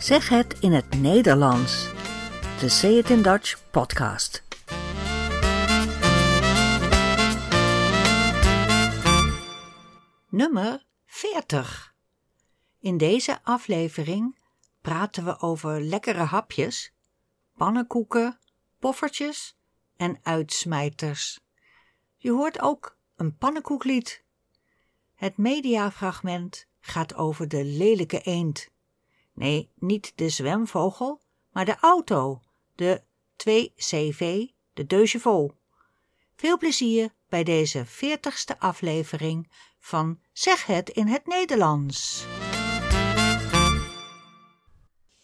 Zeg het in het Nederlands. De Say It in Dutch podcast. Nummer 40. In deze aflevering praten we over lekkere hapjes, pannenkoeken, poffertjes en uitsmijters. Je hoort ook een pannenkoeklied. Het mediafragment gaat over de lelijke eend. Nee, niet de zwemvogel, maar de auto, de 2CV, de Deux Veel plezier bij deze 40ste aflevering van Zeg het in het Nederlands.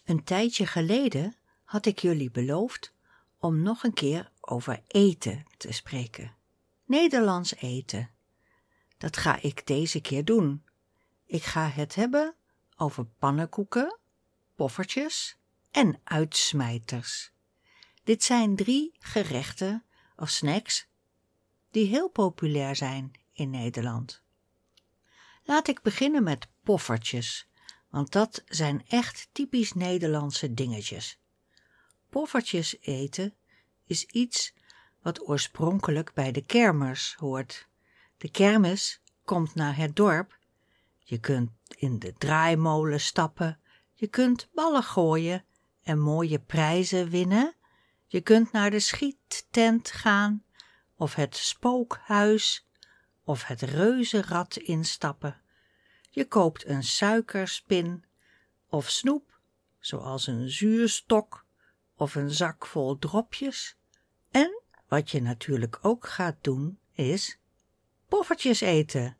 Een tijdje geleden had ik jullie beloofd om nog een keer over eten te spreken. Nederlands eten. Dat ga ik deze keer doen. Ik ga het hebben over pannenkoeken, poffertjes en uitsmijters. Dit zijn drie gerechten of snacks die heel populair zijn in Nederland. Laat ik beginnen met poffertjes, want dat zijn echt typisch Nederlandse dingetjes. Poffertjes eten is iets wat oorspronkelijk bij de kermis hoort. De kermis komt naar het dorp. Je kunt in de draaimolen stappen, je kunt ballen gooien en mooie prijzen winnen. Je kunt naar de schiettent gaan of het spookhuis of het reuzenrad instappen. Je koopt een suikerspin of snoep, zoals een zuurstok of een zak vol dropjes. En wat je natuurlijk ook gaat doen, is poffertjes eten.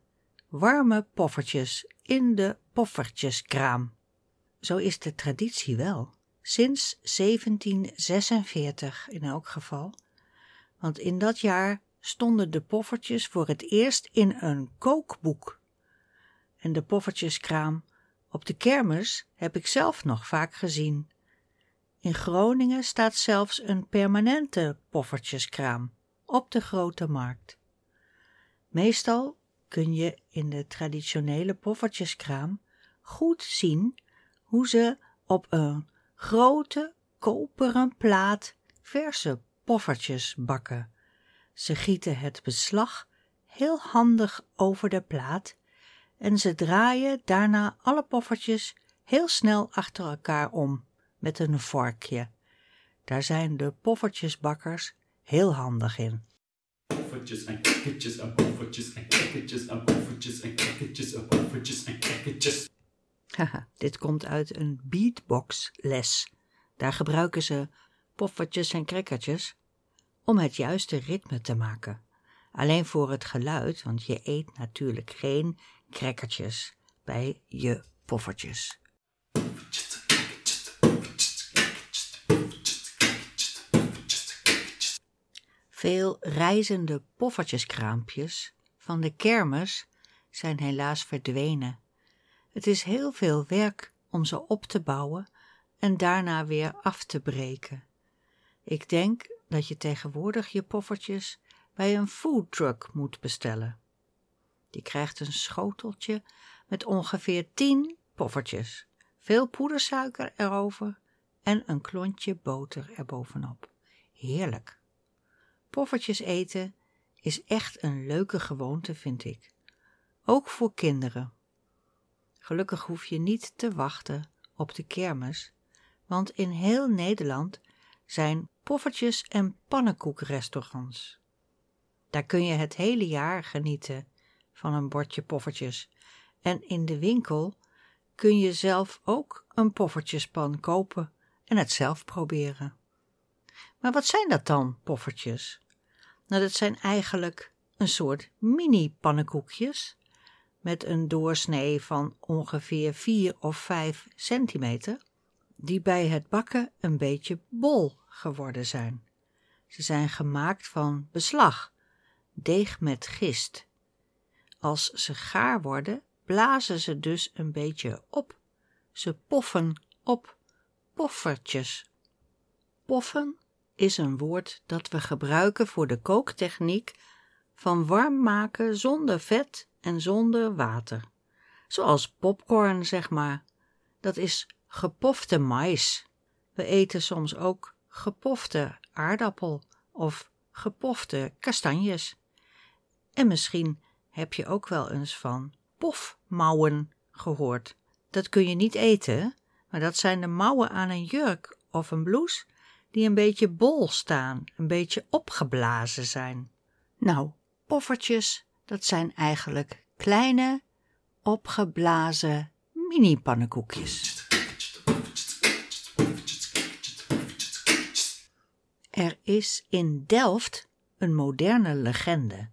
Warme poffertjes in de poffertjeskraam. Zo is de traditie wel. Sinds 1746 in elk geval. Want in dat jaar stonden de poffertjes voor het eerst in een kookboek. En de poffertjeskraam op de kermis heb ik zelf nog vaak gezien. In Groningen staat zelfs een permanente poffertjeskraam op de grote markt. Meestal kun je in de traditionele poffertjeskraam goed zien hoe ze op een grote koperen plaat verse poffertjes bakken. Ze gieten het beslag heel handig over de plaat en ze draaien daarna alle poffertjes heel snel achter elkaar om met een vorkje. Daar zijn de poffertjesbakkers heel handig in. Poffertjes en en poffertjes en en poffertjes en en poffertjes en. Haha, dit komt uit een beatbox-les. Daar gebruiken ze poffertjes en krekkertjes om het juiste ritme te maken. Alleen voor het geluid, want je eet natuurlijk geen krekkertjes bij je poffertjes. Veel reizende poffertjeskraampjes van de kermis zijn helaas verdwenen. Het is heel veel werk om ze op te bouwen en daarna weer af te breken. Ik denk dat je tegenwoordig je poffertjes bij een foodtruck moet bestellen. Die krijgt een schoteltje met ongeveer tien poffertjes, veel poedersuiker erover en een klontje boter erbovenop. Heerlijk. Poffertjes eten is echt een leuke gewoonte, vind ik. Ook voor kinderen. Gelukkig hoef je niet te wachten op de kermis, want in heel Nederland zijn poffertjes- en pannenkoekrestaurants. Daar kun je het hele jaar genieten van een bordje poffertjes. En in de winkel kun je zelf ook een poffertjespan kopen en het zelf proberen. Maar wat zijn dat dan, poffertjes? Nou, dat zijn eigenlijk een soort mini-pannenkoekjes met een doorsnee van ongeveer 4 of 5 centimeter, die bij het bakken een beetje bol geworden zijn. Ze zijn gemaakt van beslag, deeg met gist. Als ze gaar worden, blazen ze dus een beetje op. Ze poffen op poffertjes. Poffen is een woord dat we gebruiken voor de kooktechniek van warm maken zonder vet en zonder water. Zoals popcorn, zeg maar. Dat is gepofte mais. We eten soms ook gepofte aardappel of gepofte kastanjes. En misschien heb je ook wel eens van pofmouwen gehoord. Dat kun je niet eten, maar dat zijn de mouwen aan een jurk of een blouse die een beetje bol staan, een beetje opgeblazen zijn. Nou, poffertjes, dat zijn eigenlijk kleine, opgeblazen mini-pannenkoekjes. Er is in Delft een moderne legende.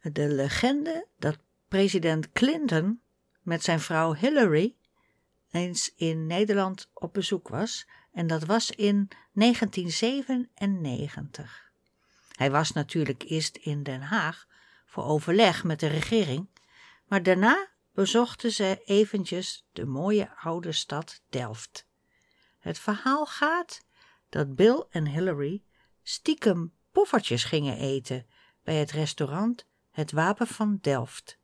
De legende dat president Clinton met zijn vrouw Hillary eens in Nederland op bezoek was en dat was in 1997. Hij was natuurlijk eerst in Den Haag voor overleg met de regering, maar daarna bezochten ze eventjes de mooie oude stad Delft. Het verhaal gaat dat Bill en Hillary stiekem poffertjes gingen eten bij het restaurant Het Wapen van Delft.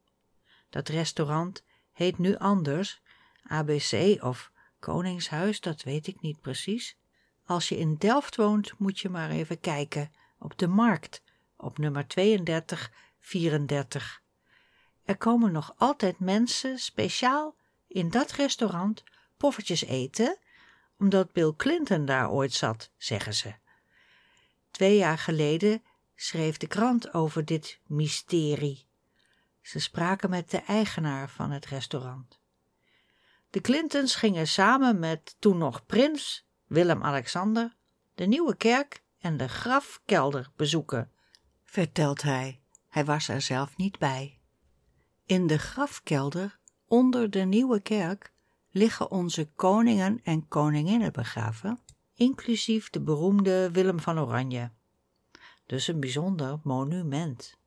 Dat restaurant heet nu anders, ABC of Koningshuis, dat weet ik niet precies. Als je in Delft woont, moet je maar even kijken op de markt op nummer 3234. Er komen nog altijd mensen speciaal in dat restaurant poffertjes eten, omdat Bill Clinton daar ooit zat, zeggen ze. Twee jaar geleden schreef de krant over dit mysterie. Ze spraken met de eigenaar van het restaurant. De Clintons gingen samen met toen nog prins Willem-Alexander de nieuwe kerk en de grafkelder bezoeken, vertelt hij. Hij was er zelf niet bij. In de grafkelder onder de nieuwe kerk liggen onze koningen en koninginnen begraven, inclusief de beroemde Willem van Oranje. Dus een bijzonder monument.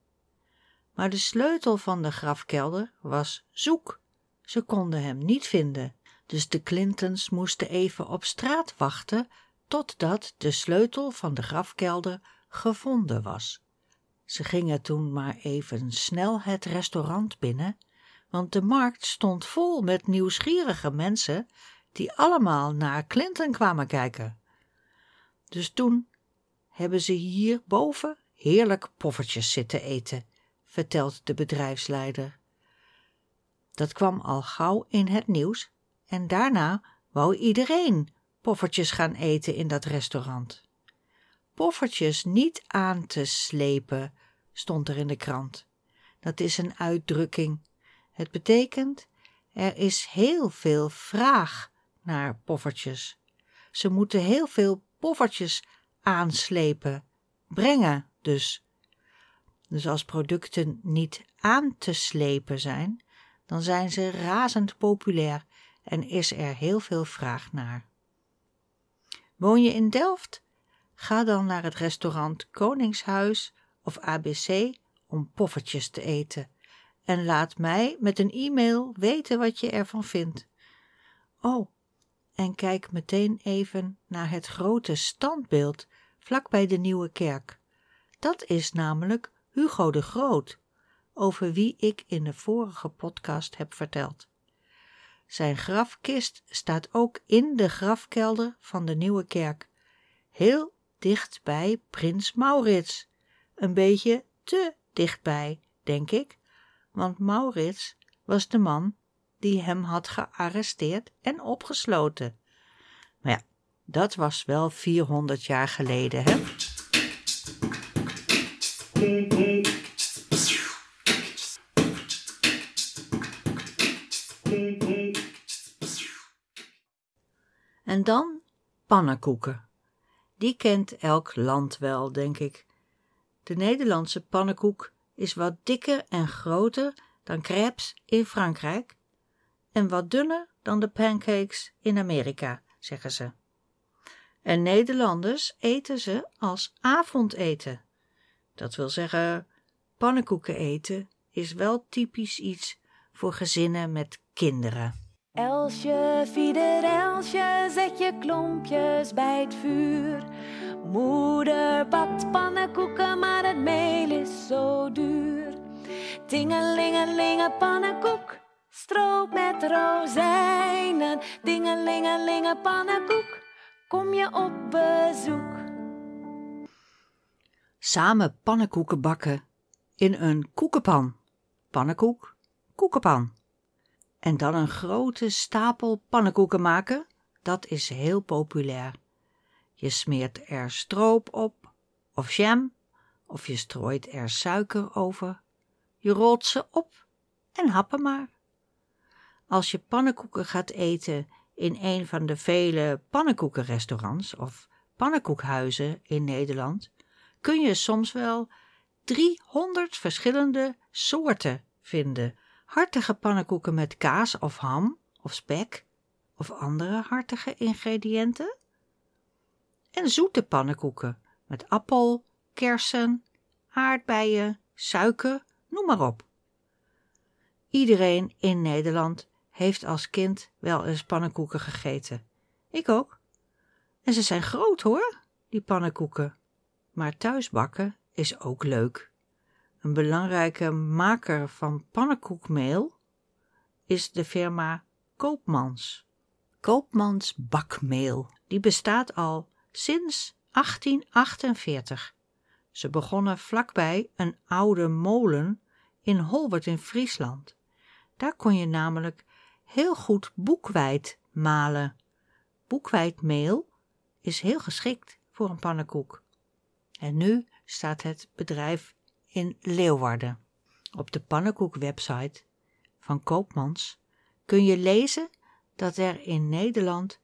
Maar de sleutel van de grafkelder was zoek. Ze konden hem niet vinden, dus de Clintons moesten even op straat wachten totdat de sleutel van de grafkelder gevonden was. Ze gingen toen maar even snel het restaurant binnen, want de markt stond vol met nieuwsgierige mensen die allemaal naar Clinton kwamen kijken. Dus toen hebben ze hier boven heerlijk poffertjes zitten eten, vertelt de bedrijfsleider. Dat kwam al gauw in het nieuws en daarna wou iedereen poffertjes gaan eten in dat restaurant. Poffertjes niet aan te slepen, stond er in de krant. Dat is een uitdrukking. Het betekent er is heel veel vraag naar poffertjes. Ze moeten heel veel poffertjes aanslepen, brengen dus. Dus als producten niet aan te slepen zijn, dan zijn ze razend populair en is er heel veel vraag naar. Woon je in Delft? Ga dan naar het restaurant Koningshuis of ABC om poffertjes te eten en laat mij met een e-mail weten wat je ervan vindt. Oh, en kijk meteen even naar het grote standbeeld vlak bij de nieuwe kerk. Dat is namelijk Hugo de Groot, over wie ik in de vorige podcast heb verteld. Zijn grafkist staat ook in de grafkelder van de nieuwe kerk, heel dicht bij prins Maurits. Een beetje te dichtbij, denk ik, want Maurits was de man die hem had gearresteerd en opgesloten. Maar ja, dat was wel 400 jaar geleden, hè? En dan pannenkoeken. Die kent elk land wel, denk ik. De Nederlandse pannenkoek is wat dikker en groter dan crêpes in Frankrijk en wat dunner dan de pancakes in Amerika, zeggen ze. En Nederlanders eten ze als avondeten. Dat wil zeggen, pannenkoeken eten is wel typisch iets voor gezinnen met kinderen. Elsje, fieder Elsje, zet je klompjes bij het vuur. Moeder bakt pannenkoeken, maar het meel is zo duur. Tingelingelinge pannenkoek, stroop met rozijnen. Dingelingelinge pannenkoek, kom je op bezoek. Samen pannenkoeken bakken in een koekenpan. Pannenkoek, koekenpan. En dan een grote stapel pannenkoeken maken, dat is heel populair. Je smeert er stroop op of jam, of je strooit er suiker over. Je rolt ze op en happen maar. Als je pannenkoeken gaat eten in een van de vele pannenkoekenrestaurants of pannenkoekhuizen in Nederland, kun je soms wel 300 verschillende soorten vinden. Hartige pannenkoeken met kaas of ham of spek of andere hartige ingrediënten. En zoete pannenkoeken met appel, kersen, aardbeien, suiker, noem maar op. Iedereen in Nederland heeft als kind wel eens pannenkoeken gegeten. Ik ook. En ze zijn groot hoor, die pannenkoeken. Maar thuisbakken is ook leuk. Een belangrijke maker van pannenkoekmeel is de firma Koopmans. Koopmans bakmeel, die bestaat al sinds 1848. Ze begonnen vlakbij een oude molen in Holwert in Friesland. Daar kon je namelijk heel goed boekwijd malen. Boekwijdmeel is heel geschikt voor een pannenkoek. En nu staat het bedrijf in Leeuwarden. Op de pannenkoekwebsite van Koopmans kun je lezen dat er in Nederland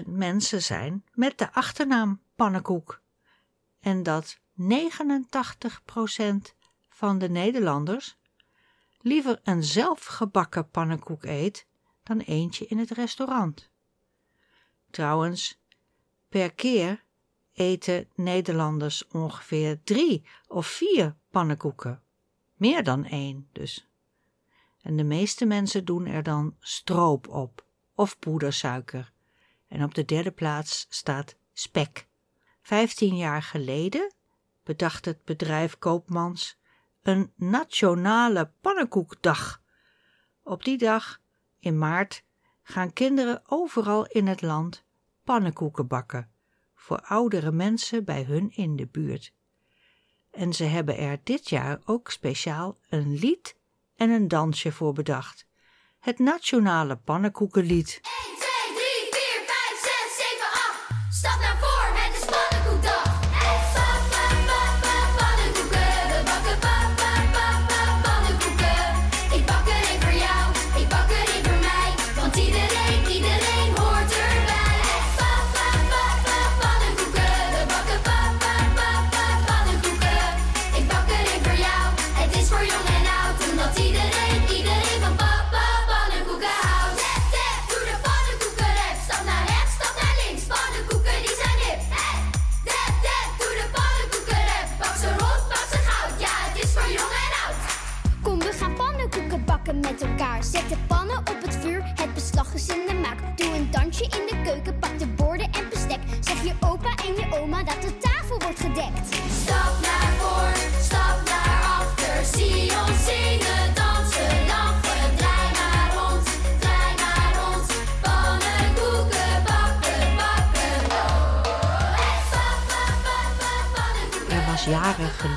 11.000 mensen zijn met de achternaam pannenkoek en dat 89% van de Nederlanders liever een zelfgebakken pannenkoek eet dan eentje in het restaurant. Trouwens, per keer eten Nederlanders ongeveer drie of vier pannenkoeken. Meer dan één dus. En de meeste mensen doen er dan stroop op of poedersuiker. En op de derde plaats staat spek. Vijftien jaar geleden bedacht het bedrijf Koopmans een nationale pannenkoekdag. Op die dag, in maart, gaan kinderen overal in het land pannenkoeken bakken voor oudere mensen bij hun in de buurt. En ze hebben er dit jaar ook speciaal een lied en een dansje voor bedacht. Het nationale pannenkoekenlied.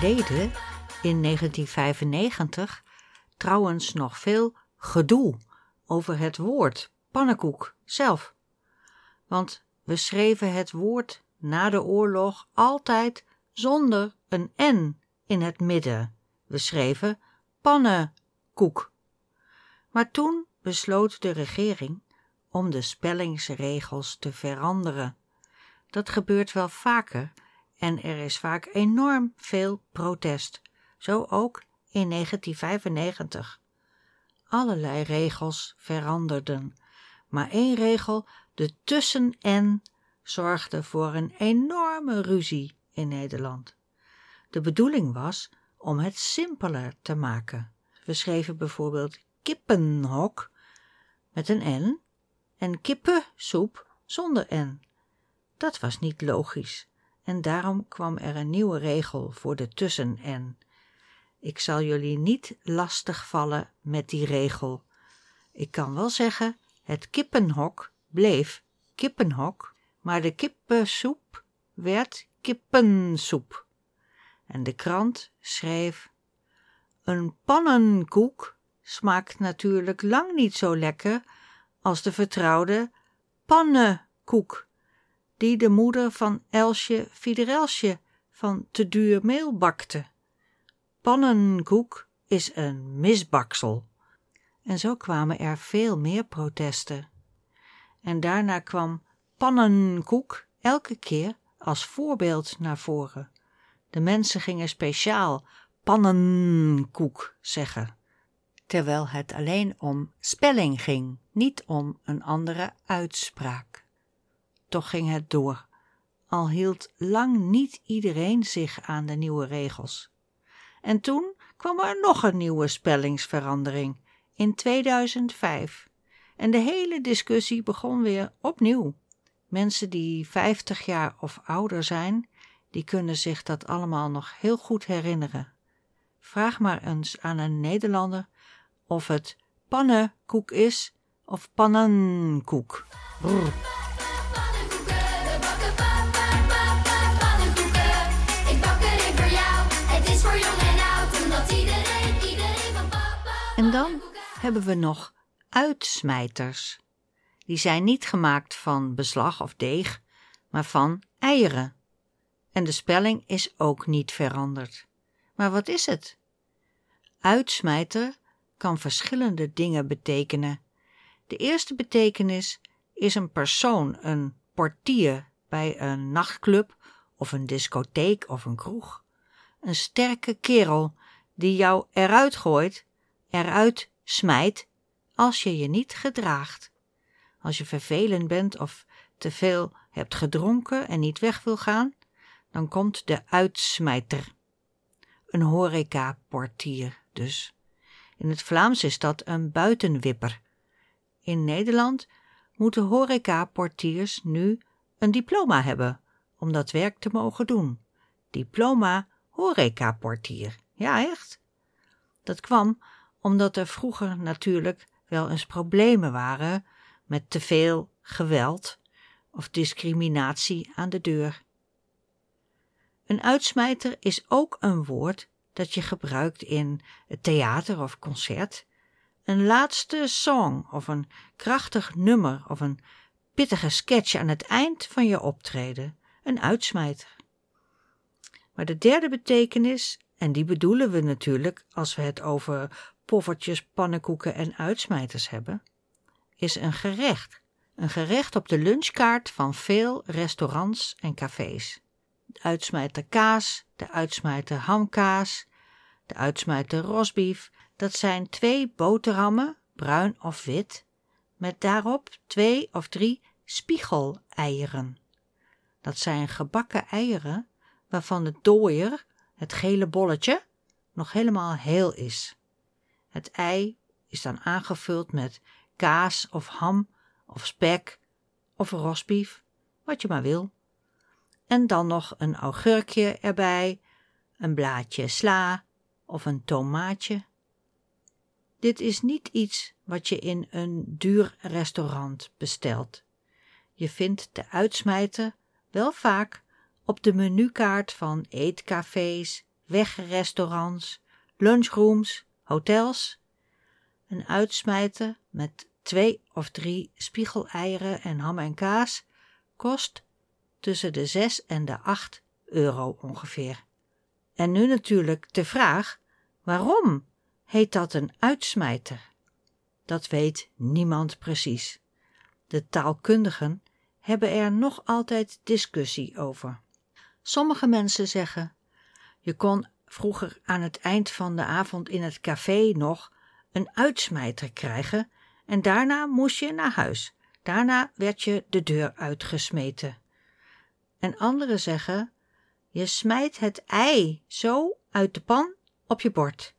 Geleden, in 1995, trouwens nog veel gedoe over het woord pannenkoek zelf. Want we schreven het woord na de oorlog altijd zonder een N in het midden. We schreven pannenkoek. Maar toen besloot de regering om de spellingsregels te veranderen. Dat gebeurt wel vaker en er is vaak enorm veel protest, zo ook in 1995. Allerlei regels veranderden, maar één regel, de tussen-en, zorgde voor een enorme ruzie in Nederland. De bedoeling was om het simpeler te maken. We schreven bijvoorbeeld kippenhok met een N en kippensoep zonder N. Dat was niet logisch en daarom kwam er een nieuwe regel voor de tussen-en. Ik zal jullie niet lastig vallen met die regel. Ik kan wel zeggen, Het kippenhok bleef kippenhok, maar de kippensoep werd kippensoep. En de krant schreef: Een pannenkoek smaakt natuurlijk lang niet zo lekker als de vertrouwde pannenkoek, die de moeder van Elsje Fiderelsje van te duur meel bakte. Pannenkoek is een misbaksel. En zo kwamen er veel meer protesten. En daarna kwam pannenkoek elke keer als voorbeeld naar voren. De mensen gingen speciaal pannenkoek zeggen, terwijl het alleen om spelling ging, niet om een andere uitspraak. Toch ging het door, al hield lang niet iedereen zich aan de nieuwe regels. En toen kwam er nog een nieuwe spellingsverandering in 2005. En de hele discussie begon weer opnieuw. Mensen die 50 jaar of ouder zijn, die kunnen zich dat allemaal nog heel goed herinneren. Vraag maar eens aan een Nederlander of het pannenkoek is of pannenkoek. Dan hebben we nog uitsmijters. Die zijn niet gemaakt van beslag of deeg, maar van eieren. En de spelling is ook niet veranderd. Maar wat is het? Uitsmijter kan verschillende dingen betekenen. De eerste betekenis is een persoon, een portier bij een nachtclub of een discotheek of een kroeg. Een sterke kerel die jou eruit gooit, eruit smijt als je je niet gedraagt. Als je vervelend bent of te veel hebt gedronken en niet weg wil gaan, dan komt de uitsmijter. Een horecaportier dus. In het Vlaams is dat een buitenwipper. In Nederland moeten horecaportiers nu een diploma hebben om dat werk te mogen doen. Diploma horecaportier. Ja, echt. Dat kwam omdat er vroeger natuurlijk wel eens problemen waren met te veel geweld of discriminatie aan de deur. Een uitsmijter is ook een woord dat je gebruikt in het theater of concert. Een laatste song of een krachtig nummer of een pittige sketch aan het eind van je optreden. Een uitsmijter. Maar de derde betekenis, en die bedoelen we natuurlijk als we het over poffertjes, pannenkoeken en uitsmijters hebben, is een gerecht. Een gerecht op de lunchkaart van veel restaurants en cafés. De uitsmijter kaas, de uitsmijter hamkaas, de uitsmijter rosbief, dat zijn twee boterhammen, bruin of wit, met daarop twee of drie spiegeleieren. Dat zijn gebakken eieren waarvan de dooier, het gele bolletje, nog helemaal heel is. Het ei is dan aangevuld met kaas of ham of spek of rosbief, wat je maar wil. En dan nog een augurkje erbij, een blaadje sla of een tomaatje. Dit is niet iets wat je in een duur restaurant bestelt. Je vindt de uitsmijter wel vaak op de menukaart van eetcafés, wegrestaurants, lunchrooms hotels, een uitsmijter met twee of drie spiegeleieren en ham en kaas kost tussen de zes en de acht euro ongeveer. En nu natuurlijk de vraag: waarom heet dat een uitsmijter? Dat weet niemand precies. De taalkundigen hebben er nog altijd discussie over. Sommige mensen zeggen: je kon vroeger aan het eind van de avond in het café nog een uitsmijter krijgen en daarna moest je naar huis. Daarna werd je de deur uitgesmeten. En anderen zeggen: je smijt het ei zo uit de pan op je bord.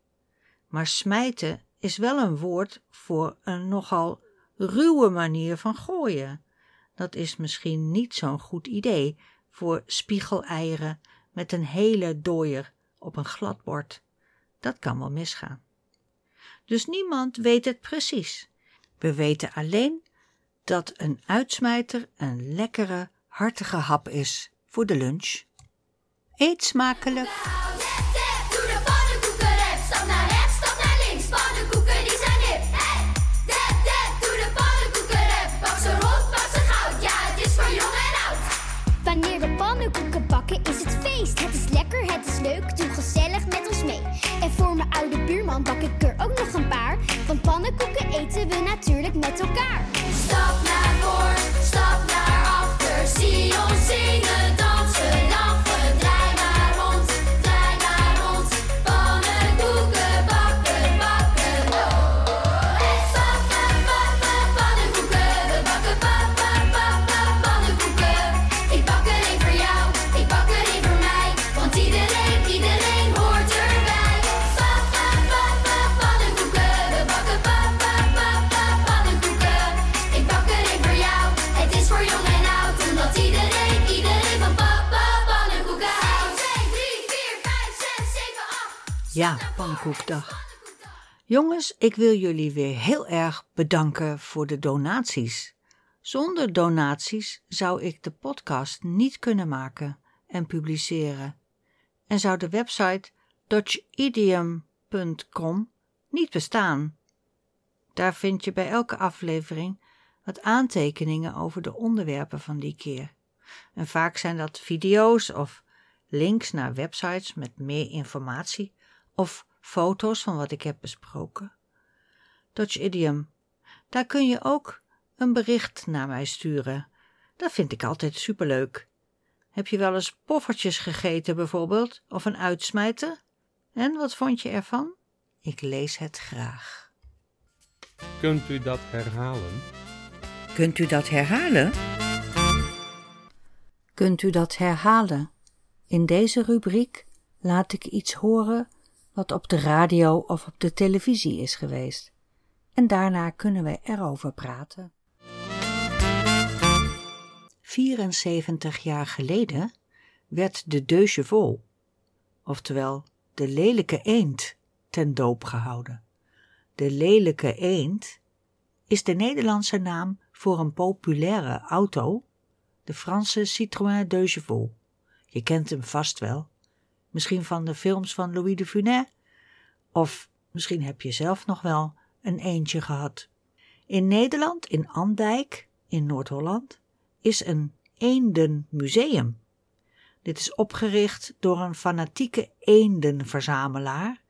Maar smijten is wel een woord voor een nogal ruwe manier van gooien. Dat is misschien niet zo'n goed idee voor spiegeleieren met een hele dooier op een glad bord. Dat kan wel misgaan. Dus niemand weet het precies. We weten alleen dat een uitsmijter een lekkere, hartige hap is voor de lunch. Eet smakelijk! Doe de pannenkoekenrep. Is het feest. Het is lekker, het is leuk, doe gezellig met ons mee. En voor mijn oude buurman bak ik er ook nog een paar. Want pannenkoeken eten we natuurlijk met elkaar. Stap naar voor, stap naar achter. Zie ons zingen, Ja, pannenkoekdag. Jongens, ik wil jullie weer heel erg bedanken voor de donaties. Zonder donaties zou ik de podcast niet kunnen maken en publiceren. En zou de website dutchidiom.com niet bestaan. Daar vind je bij elke aflevering wat aantekeningen over de onderwerpen van die keer. En vaak zijn dat video's of links naar websites met meer informatie of foto's van wat ik heb besproken. Dutch Idiom. Daar kun je ook een bericht naar mij sturen. Dat vind ik altijd superleuk. Heb je wel eens poffertjes gegeten bijvoorbeeld, of een uitsmijter? En wat vond je ervan? Ik lees het graag. Kunt u dat herhalen? Kunt u dat herhalen? Kunt u dat herhalen? In deze rubriek laat ik iets horen wat op de radio of op de televisie is geweest. En daarna kunnen we erover praten. 74 jaar geleden werd de Deux Chevaux, oftewel de lelijke eend, ten doop gehouden. De lelijke eend is de Nederlandse naam voor een populaire auto, de Franse Citroën Chevaux. Je kent hem vast wel. Misschien van de films van Louis de Funès. Of misschien heb je zelf nog wel een eentje gehad. In Nederland, in Andijk, in Noord-Holland, is een eendenmuseum. Dit is opgericht door een fanatieke eendenverzamelaar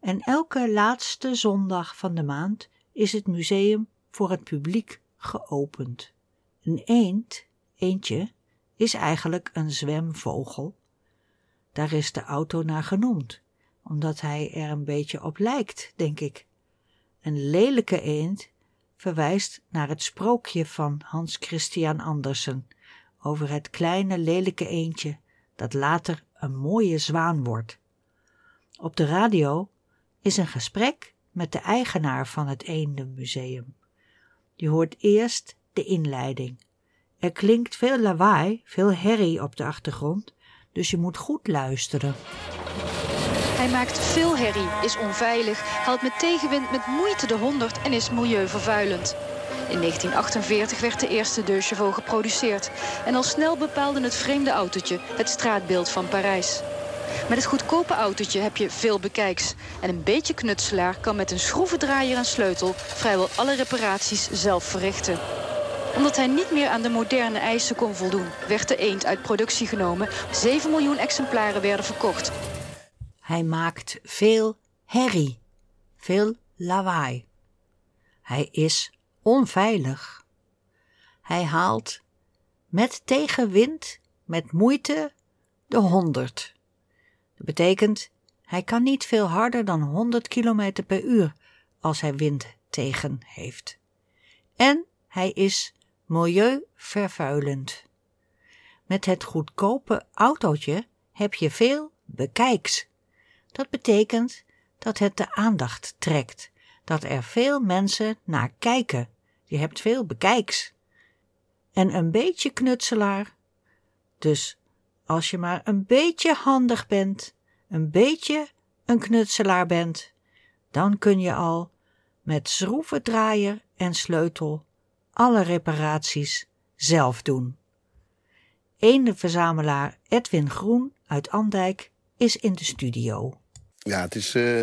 en elke laatste zondag van de maand is het museum voor het publiek geopend. Een eend, eendje, is eigenlijk een zwemvogel. Daar is de auto naar genoemd, omdat hij er een beetje op lijkt, denk ik. Een lelijke eend verwijst naar het sprookje van Hans Christian Andersen over het kleine lelijke eendje dat later een mooie zwaan wordt. Op de radio is een gesprek met de eigenaar van het Eendenmuseum. Je hoort eerst de inleiding. Er klinkt veel lawaai, veel herrie op de achtergrond, dus je moet goed luisteren. Hij maakt veel herrie, is onveilig, haalt met tegenwind met moeite de 100 en is milieuvervuilend. In 1948 werd de eerste Deux geproduceerd. En al snel bepaalde het vreemde autootje het straatbeeld van Parijs. Met het goedkope autootje heb je veel bekijks. En een beetje knutselaar kan met een schroevendraaier en sleutel vrijwel alle reparaties zelf verrichten. Omdat hij niet meer aan de moderne eisen kon voldoen, werd de eend uit productie genomen. 7 miljoen exemplaren werden verkocht. Hij maakt veel herrie, veel lawaai. Hij is onveilig. Hij haalt met tegenwind, met moeite, de honderd. Dat betekent, hij kan niet veel harder dan 100 km per uur als hij wind tegen heeft. En hij is milieuvervuilend. Met het goedkope autootje heb je veel bekijks. Dat betekent dat het de aandacht trekt, dat er veel mensen naar kijken. Je hebt veel bekijks. En een beetje knutselaar. Dus als je maar een beetje handig bent, een beetje een knutselaar bent, dan kun je al met schroevendraaier en sleutel alle reparaties zelf doen. Eendenverzamelaar Edwin Groen uit Andijk is in de studio. Ja, het is eh,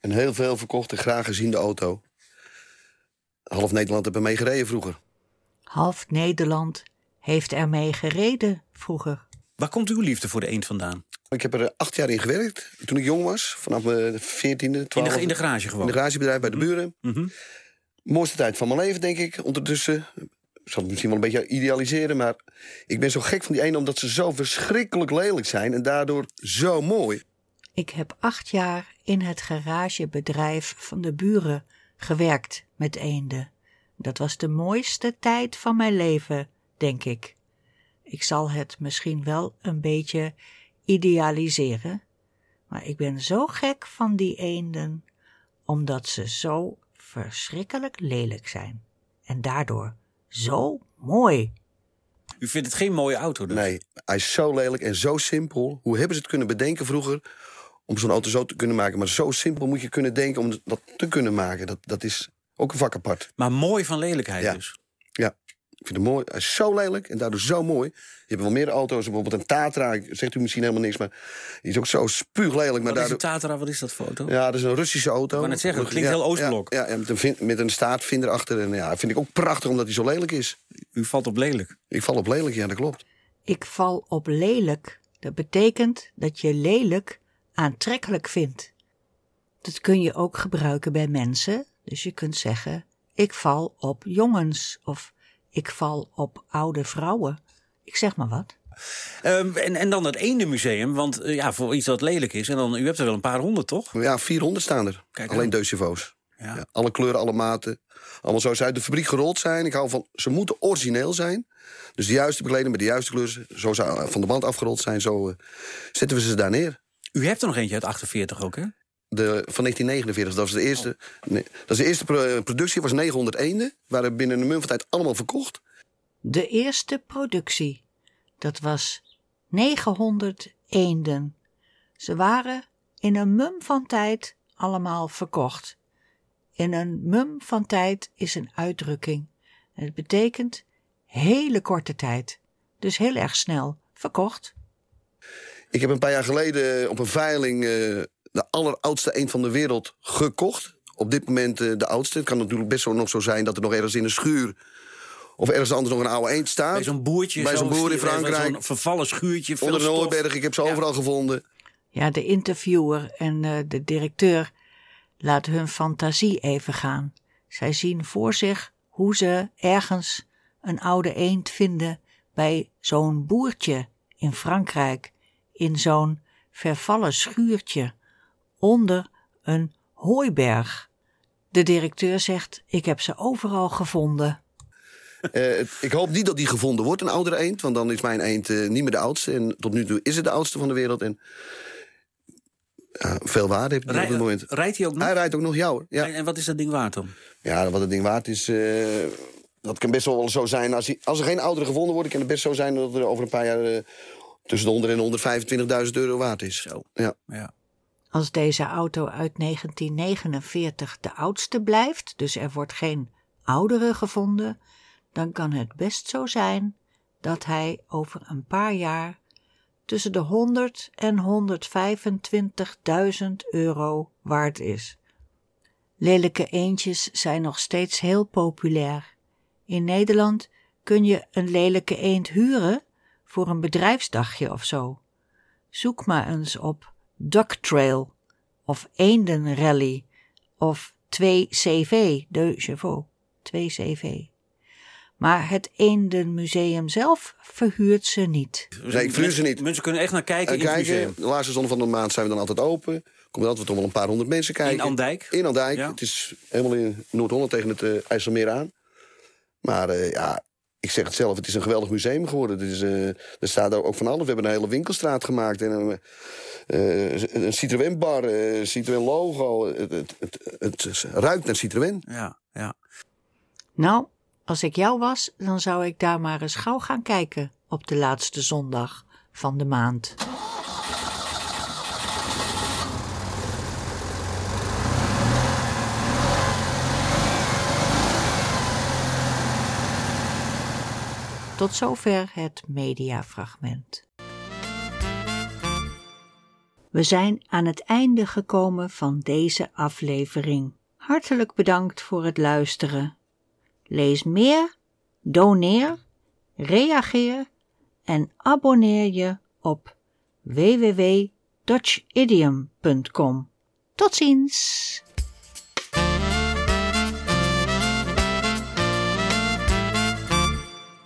een heel veel verkochte, graag geziende auto. Half Nederland heeft ermee gereden vroeger. Half Nederland heeft ermee gereden vroeger. Waar komt uw liefde voor de eend vandaan? Ik heb er eh, acht jaar in gewerkt toen ik jong was. Vanaf mijn veertiende, In de, twaalfde. in de garage In gewoon? een garagebedrijf bij de buren. Mhm. Mooiste tijd van mijn leven, denk ik. Ondertussen. Ik zal het misschien wel een beetje idealiseren, maar ik ben zo gek van die ene omdat ze zo verschrikkelijk lelijk zijn en daardoor zo mooi. Ik heb acht jaar in het garagebedrijf van de buren gewerkt met eenden. Dat was de mooiste tijd van mijn leven, denk ik. Ik zal het misschien wel een beetje idealiseren, maar ik ben zo gek van die eenden, omdat ze zo verschrikkelijk lelijk zijn. En daardoor zo mooi. U vindt het geen mooie auto dus? Nee, hij is zo lelijk en zo simpel. Hoe hebben ze het kunnen bedenken vroeger om zo'n auto zo te kunnen maken? Maar zo simpel moet je kunnen denken om dat te kunnen maken. Dat, dat is ook een vak apart. Maar mooi van lelijkheid Ja. dus? Ik vind het mooi. Hij is zo lelijk en daardoor zo mooi. Je hebt wel meer auto's, bijvoorbeeld een Tatra. Zegt u misschien helemaal niks, maar die is ook zo spuuglelijk. Maar Wat is een. Tatra? Wat is dat voor auto? Ja, dat is een Russische auto. Ik wou net zeggen, dat klinkt Ja, heel Oostblok. Ja, ja, met, een met een staartvinder achter. En ja, vind ik ook prachtig omdat hij zo lelijk is. U valt op lelijk. Ik val op lelijk, ja, dat klopt. Ik val op lelijk. Dat betekent dat je lelijk aantrekkelijk vindt. Dat kun je ook gebruiken bij mensen. Dus je kunt zeggen: ik val op jongens of ik val op oude vrouwen. Ik zeg maar wat. Ehm, en, en dan het eendenmuseum, want eh, ja, voor iets dat lelijk is. En dan, u hebt er wel een paar honderd, toch? Ja, 400 staan er. Kijk Alleen chevaux. Ja. Ja, alle kleuren, alle maten. Allemaal ze uit de fabriek gerold zijn. Ik hou van, ze moeten origineel zijn. Dus de juiste bekleding met de juiste kleuren. Zo zou van de band afgerold zijn. Zo eh, zetten we ze daar neer. U hebt er nog eentje uit 48 ook, hè? De, van 1949, dat was de eerste. Nee, dat is de eerste pro- productie, was 900 eenden. Waren binnen een mum van tijd allemaal verkocht. De eerste productie. Dat was 900 eenden. Ze waren in een mum van tijd allemaal verkocht. In een mum van tijd is een uitdrukking. Het betekent hele korte tijd. Dus heel erg snel verkocht. Ik heb een paar jaar geleden op een veiling eh, de alleroudste eend van de wereld gekocht. Op dit moment eh, de oudste. Het kan natuurlijk best wel nog zo zijn dat er nog ergens in een schuur... of ergens anders nog een oude eend staat. Bij zo'n boertje. Bij zo zo'n boer in Frankrijk. Zo'n vervallen schuurtje. veel Onder de stof. Noorberg, ik heb ze overal gevonden. Ja, de interviewer en eh, de directeur laten hun fantasie even gaan. Zij zien voor zich hoe ze ergens een oude eend vinden bij zo'n boertje in Frankrijk, in zo'n vervallen schuurtje onder een hooiberg. De directeur zegt: Ik heb ze overal gevonden. Eh, ik hoop niet dat die gevonden wordt, een oudere eend. Want dan is mijn eend eh, niet meer de oudste. En tot nu toe is het de oudste van de wereld. En veel waarde heeft hij op dit moment. Rij- rijdt hij ook nog? Hij rijdt ook nog jou. Ja. En, en wat is dat ding waard dan? ja, wat het ding waard is... eh, dat kan best wel zo zijn. Als, hij, als er geen oudere gevonden wordt... kan het best zo zijn dat er over een paar jaar... tussen de 100 en 125.000 euro waard is. Zo. Ja. Ja. Als deze auto uit 1949 de oudste blijft, dus er wordt geen oudere gevonden, dan kan het best zo zijn dat hij over een paar jaar tussen de 100 en 125.000 euro waard is. Lelijke eendjes zijn nog steeds heel populair. In Nederland kun je een lelijke eend huren voor een bedrijfsdagje of zo. Zoek maar eens op Duck Trail of Eendenrally of 2CV, de chevaux, 2CV. Maar het Eendenmuseum zelf verhuurt ze niet. Nee, ik verhuur ze niet. Mensen kunnen echt naar kijken En in het museum. de laatste zondag van de maand zijn we dan altijd open. Komt altijd toch wel een paar honderd mensen kijken. In Andijk? In Andijk. Ja. Het is helemaal in Noord-Holland tegen het eh, IJsselmeer aan. Maar eh, ja, ik zeg het zelf, het is een geweldig museum geworden. Het is, eh, er staat ook van alles. We hebben een hele winkelstraat gemaakt. En een, eh, een Citroën bar, eh, Citroën logo. Het, het, het, het ruikt naar Citroën. Ja, ja. Nou, als ik jou was, dan zou ik daar maar eens gauw gaan kijken op de laatste zondag van de maand. Tot zover het mediafragment. We zijn aan het einde gekomen van deze aflevering. Hartelijk bedankt voor het luisteren. Lees meer, doneer, reageer en abonneer je op www.dutchidiom.com. Tot ziens!